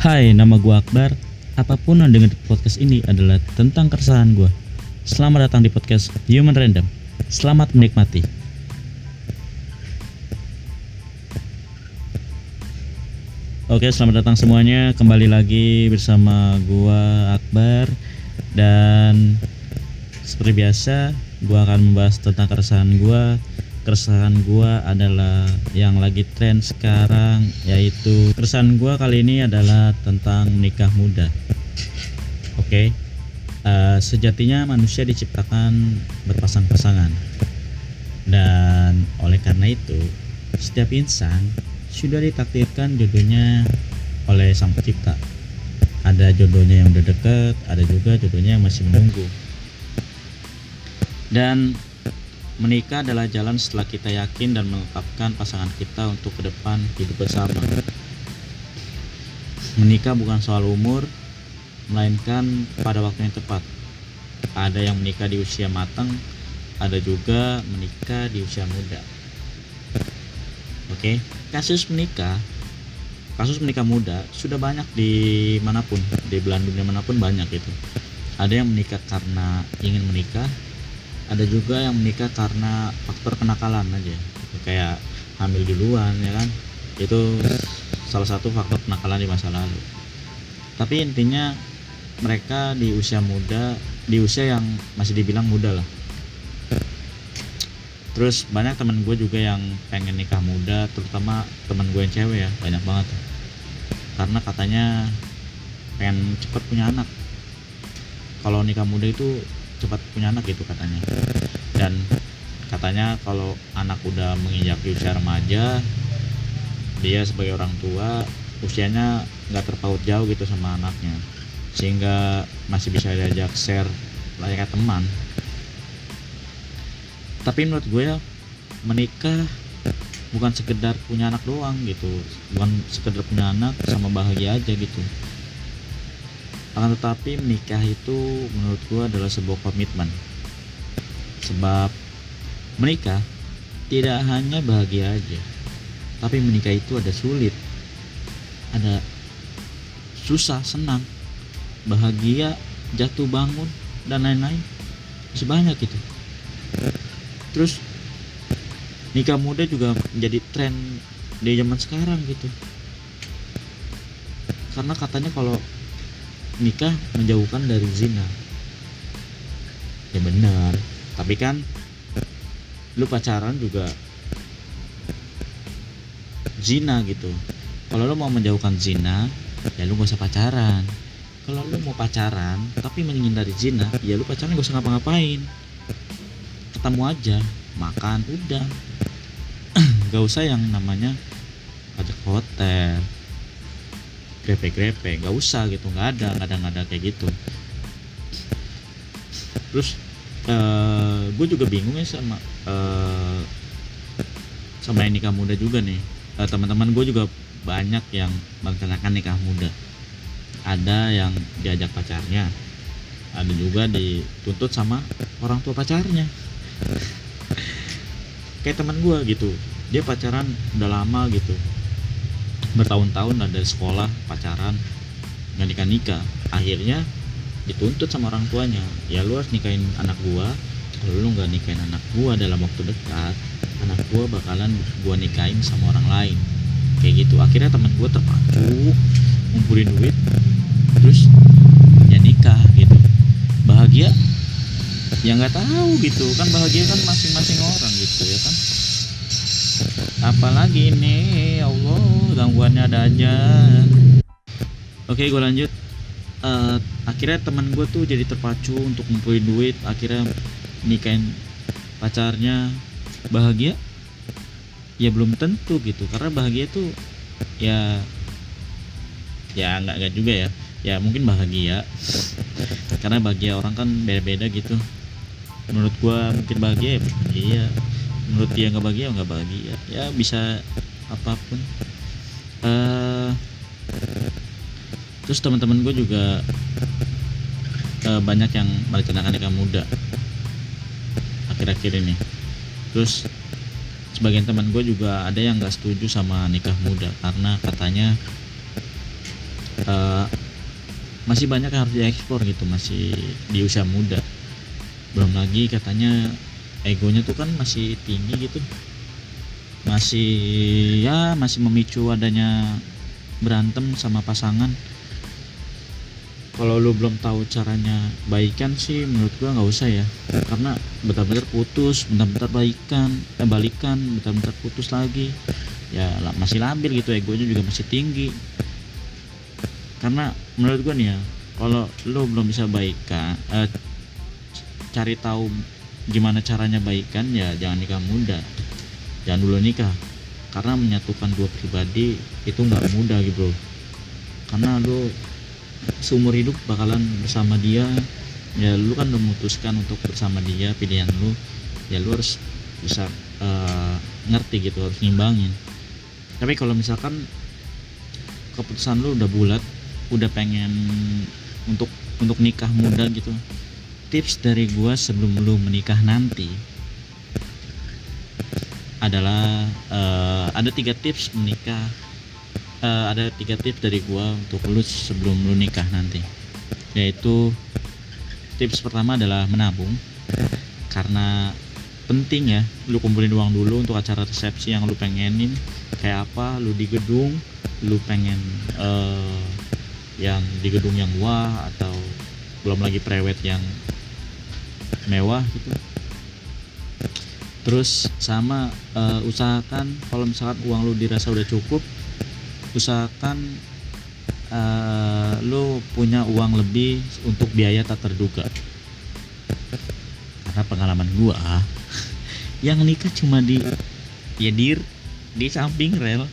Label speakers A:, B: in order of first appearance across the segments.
A: Hai, nama gua Akbar. Apa pun yang dengar di podcast ini adalah tentang keresahan gua. Selamat datang di podcast Human Random. Selamat menikmati. Oke, selamat datang semuanya. Kembali lagi bersama gua Akbar dan seperti biasa gua akan membahas tentang keresahan gua. Keresahan gua adalah yang lagi tren sekarang yaitu keresahan gua kali ini adalah tentang menikah muda. Oke. eh, sejatinya manusia diciptakan berpasang-pasangan. Dan oleh karena itu, setiap insan sudah ditakdirkan jodohnya oleh Sang Pencipta. Ada jodohnya yang udah deket, ada juga jodohnya yang masih menunggu. Dan menikah adalah jalan setelah kita yakin dan menetapkan pasangan kita untuk ke depan hidup bersama. Menikah bukan soal umur, melainkan pada waktu yang tepat. Ada yang menikah di usia matang, ada juga menikah di usia muda. Oke, kasus menikah, kasus menikah muda sudah banyak di mana pun, di belahan dunia mana pun banyak itu. Ada yang menikah karena ingin menikah, ada juga yang menikah karena faktor kenakalan aja, kayak hamil duluan ya kan, itu salah satu faktor kenakalan di masa lalu. Tapi intinya mereka di usia muda, di usia yang masih dibilang muda lah. Terus banyak temen gue juga yang pengen nikah muda terutama temen gue yang cewek ya banyak banget. Karena katanya pengen cepat punya anak. Kalau nikah muda itu cepat punya anak gitu katanya. Dan katanya kalau anak udah menginjak usia remaja dia sebagai orang tua usianya nggak terpaut jauh gitu sama anaknya. Sehingga masih bisa diajak share layaknya teman. Tapi menurut gue ya menikah bukan sekedar punya anak doang gitu. Bukan sekedar punya anak sama bahagia aja gitu akan tetapi menikah itu menurut gue adalah sebuah komitmen. Sebab menikah tidak hanya bahagia aja tapi menikah itu ada sulit ada susah senang bahagia jatuh bangun dan lain-lain. Masih banyak gitu terus nikah muda juga menjadi tren di zaman sekarang gitu. Karena katanya kalau nikah menjauhkan dari zina. Ya benar tapi kan lu pacaran juga zina gitu. Kalau lu mau menjauhkan zina ya lu gak usah pacaran. Kalau lu mau pacaran tapi menghindari zina ya lu pacaran gak usah ngapa-ngapain. Ketemu aja makan udah. Gak usah yang namanya ajak hotel grepe-grepe gak usah gitu nggak ada nggak ada nggak ada kayak gitu. Terus eh gue juga bingung ya sama eh sama yang nikah muda juga nih. Eh, teman-teman gue juga banyak yang melaksanakan nikah muda. Ada yang diajak pacarnya ada juga dituntut sama orang tua pacarnya. Kayak teman gue gitu. Dia pacaran udah lama gitu bertahun-tahun lah dari sekolah pacaran nggak nikah nikah akhirnya dituntut sama orang tuanya. Ya lu harus nikahin anak gua. Kalau lu nggak nikahin anak gua dalam waktu dekat anak gua bakalan gua nikahin sama orang lain. Kayak gitu. Akhirnya teman gua terpacu ngumpulin duit terus ya nikah gitu. Bahagia? Ya nggak tahu gitu. Kan bahagia kan masing-masing orang gitu ya kan apalagi ini ya Allah gangguannya ada aja. Oke gue lanjut. Eh, akhirnya teman gue tuh jadi terpacu untuk ngumpulin duit akhirnya nikahin pacarnya. Bahagia? Ya belum tentu gitu karena bahagia tuh ya ya nggak nggak juga ya. Ya mungkin bahagia. Karena bahagia orang kan beda-beda gitu. Menurut gua mungkin bahagia ya bahagia menurut dia nggak bahagia nggak bahagia. Ya bisa apa pun. Eh terus teman-teman gue juga eh, banyak yang merencanakan nikah muda. Akhir-akhir ini. Terus sebagian teman gue juga ada yang nggak setuju sama nikah muda. Karena katanya uh, masih banyak yang harus dieksplor gitu masih di usia muda. Belum lagi katanya egonya tuh kan masih tinggi gitu. Masih ya masih memicu adanya berantem sama pasangan. Kalau lu belum tahu caranya baikan sih menurut gua nggak usah ya. Karena bentar-bentar putus bentar-bentar baikan eh, balikan bentar-bentar putus lagi. Ya masih labil gitu egonya juga masih tinggi. Karena menurut gue nih ya kalau lo belum bisa baikan eh, cari tahu gimana caranya baikan? Ya jangan nikah muda. Jangan dulu nikah. Karena menyatukan dua pribadi itu nggak mudah gitu. Karena lo seumur hidup bakalan bersama dia. Ya lu kan memutuskan untuk bersama dia pilihan lu. Ya lu harus bisa uh, ngerti gitu harus ngimbangin. Tapi kalau misalkan keputusan lu udah bulat udah pengen untuk untuk nikah muda gitu tips dari gua sebelum lu menikah nanti adalah uh, ada tiga tips menikah uh, ada tiga tips dari gua untuk lu sebelum lu nikah nanti. Yaitu tips pertama adalah menabung karena penting ya lu kumpulin uang dulu untuk acara resepsi yang lu pengenin kayak apa lu di gedung lu pengen uh, yang di gedung yang wah atau belum lagi prewed yang mewah gitu. Terus sama uh, usahakan kalau misalkan uang lu dirasa udah cukup usahakan uh, lu punya uang lebih untuk biaya tak terduga. Karena pengalaman gua yang nikah cuma di ya di di samping rel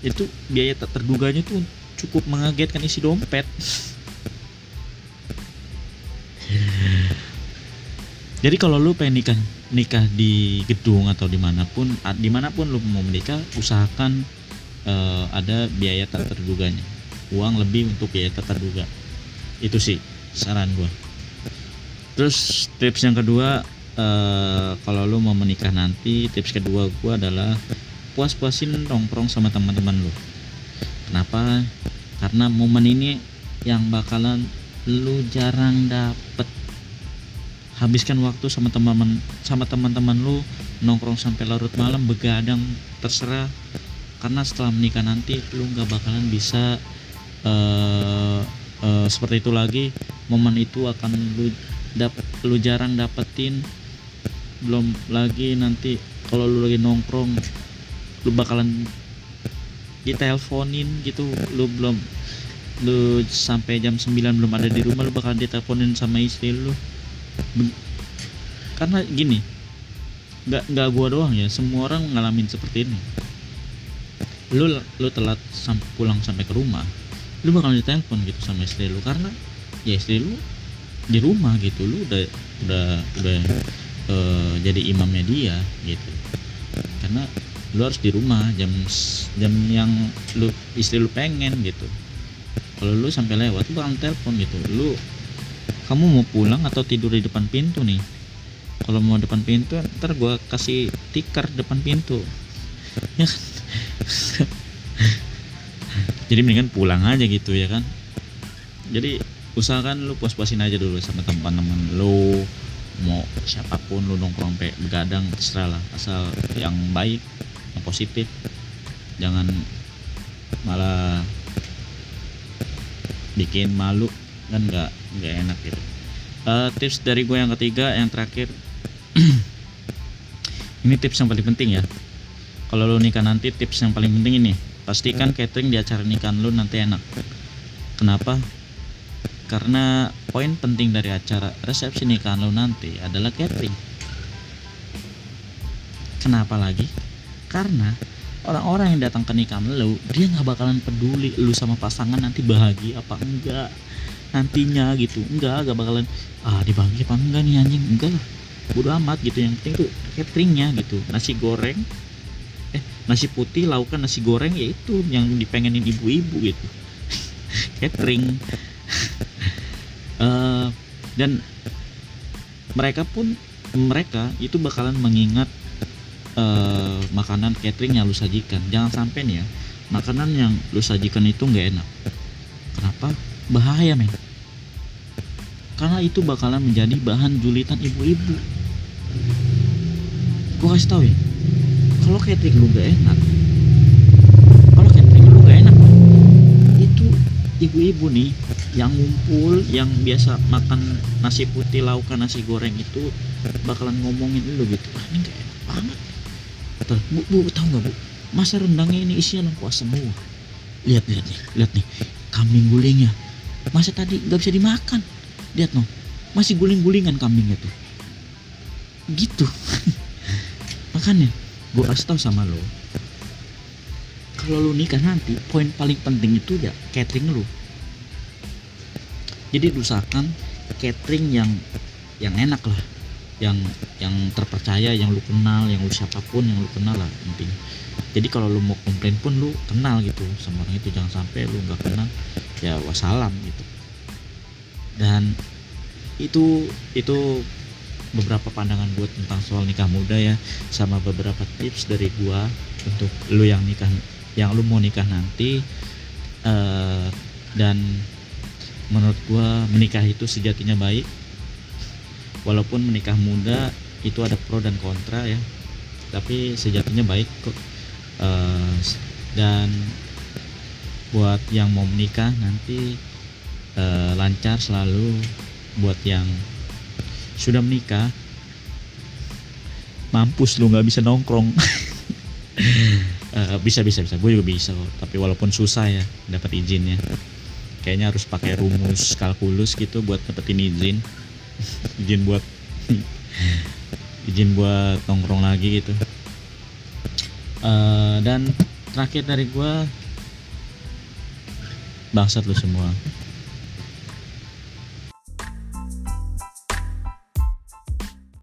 A: itu biaya tak terduganya tuh cukup mengagetkan isi dompet jadi kalau lu pengen nikah nikah di gedung atau di mana pun di mana pun lu mau menikah usahakan uh, ada biaya tak terduganya. Uang lebih untuk biaya tak terduga. Itu sih saran gua. Terus tips yang kedua uh, kalau lu mau menikah nanti tips kedua gua adalah puas-puasin nongkrong sama teman-teman lu. Kenapa? Karena momen ini yang bakalan lu jarang dapet habiskan waktu sama teman-teman sama teman-teman lu nongkrong sampai larut malam begadang terserah. Karena setelah menikah nanti lu nggak bakalan bisa uh, uh, seperti itu lagi. Momen itu akan lu dapet lu jarang dapetin. Belum lagi nanti kalau lu lagi nongkrong lu bakalan diteleponin gitu. Lu belum lu sampai jam 9 belum ada di rumah lu bakal diteleponin sama istri lu karena gini nggak nggak gua doang ya semua orang ngalamin seperti ini. Lu lu telat sampai pulang sampai ke rumah lu bakal ditelepon gitu sama istri lu karena ya istri lu di rumah gitu lu udah udah udah uh, jadi imamnya dia gitu. Karena lu harus di rumah jam jam yang lu istri lu pengen gitu. Kalau lu sampai lewat tuh bakal telepon gitu lu kamu mau pulang atau tidur di depan pintu nih? Kalau mau depan pintu ntar gua kasih tikar depan pintu. Ya. Jadi mendingan pulang aja gitu ya kan? Jadi usahakan lu puas-puasin aja dulu sama teman-teman lu. Mau siapa pun lu nongkrong pe begadang terserah lah. Asal yang baik yang positif. Jangan malah bikin malu kan nggak nggak enak gitu. Uh, tips dari gue yang ketiga yang terakhir ini tips yang paling penting ya. Kalau lo nikah nanti tips yang paling penting ini. Pastikan catering di acara nikahan lo nanti enak. Kenapa? Karena poin penting dari acara resepsi nikahan lo nanti adalah catering. Kenapa lagi? Karena orang-orang yang datang ke nikahan lo dia nggak bakalan peduli lu sama pasangan nanti bahagia apa enggak nantinya gitu. Enggak gak bakalan ah dibagi apa enggak nih anjing? Enggak lah. Bodo amat gitu. Yang penting tuh cateringnya gitu. Nasi goreng eh nasi putih laukan nasi goreng ya itu yang dipengenin ibu-ibu gitu. Catering. Uh, dan mereka pun mereka itu bakalan mengingat uh, makanan catering yang lu sajikan. Jangan sampai nih ya makanan yang lu sajikan itu nggak enak. Kenapa? apa bahaya men. Karena itu bakalan menjadi bahan julitan ibu-ibu. Gue kasih tau ya kalau catering lu gak enak kalau catering lu gak enak itu ibu-ibu nih yang ngumpul yang biasa makan nasi putih laukan nasi goreng itu bakalan ngomongin lu gitu. Ah ini gak enak banget. Tuh, bu, bu, tahu nggak bu? Masa rendangnya ini isinya lengkuas semua. Lihat lihat nih lihat nih. Kambing gulingnya masa tadi nggak bisa dimakan? Lihat no. Masih guling-gulingan kambingnya tuh. Gitu. Makanya gue kasih tahu sama lo kalau lu nikah nanti poin paling penting itu ya catering lu jadi usahakan catering yang yang enak lah yang yang terpercaya yang lu kenal yang lu siapa pun yang lu kenal lah intinya. Jadi kalau lu mau komplain pun lu kenal gitu sama orang itu jangan sampai lu nggak kenal ya wassalam gitu. Dan itu itu beberapa pandangan gue tentang soal nikah muda ya sama beberapa tips dari gua untuk lu yang nikah yang lu mau nikah nanti eh, dan menurut gua menikah itu sejatinya baik walaupun menikah muda itu ada pro dan kontra ya. Tapi sejatinya baik kok. Eh, dan buat yang mau menikah nanti eh, lancar selalu buat yang sudah menikah. Mampus lu nggak bisa nongkrong. Eh, bisa bisa bisa. Gue juga bisa kok. Tapi walaupun susah ya dapat izinnya. Kayaknya harus pakai rumus kalkulus gitu buat dapetin izin izin buat izin buat nongkrong lagi gitu. Eh, dan terakhir dari gua bangsat lu semua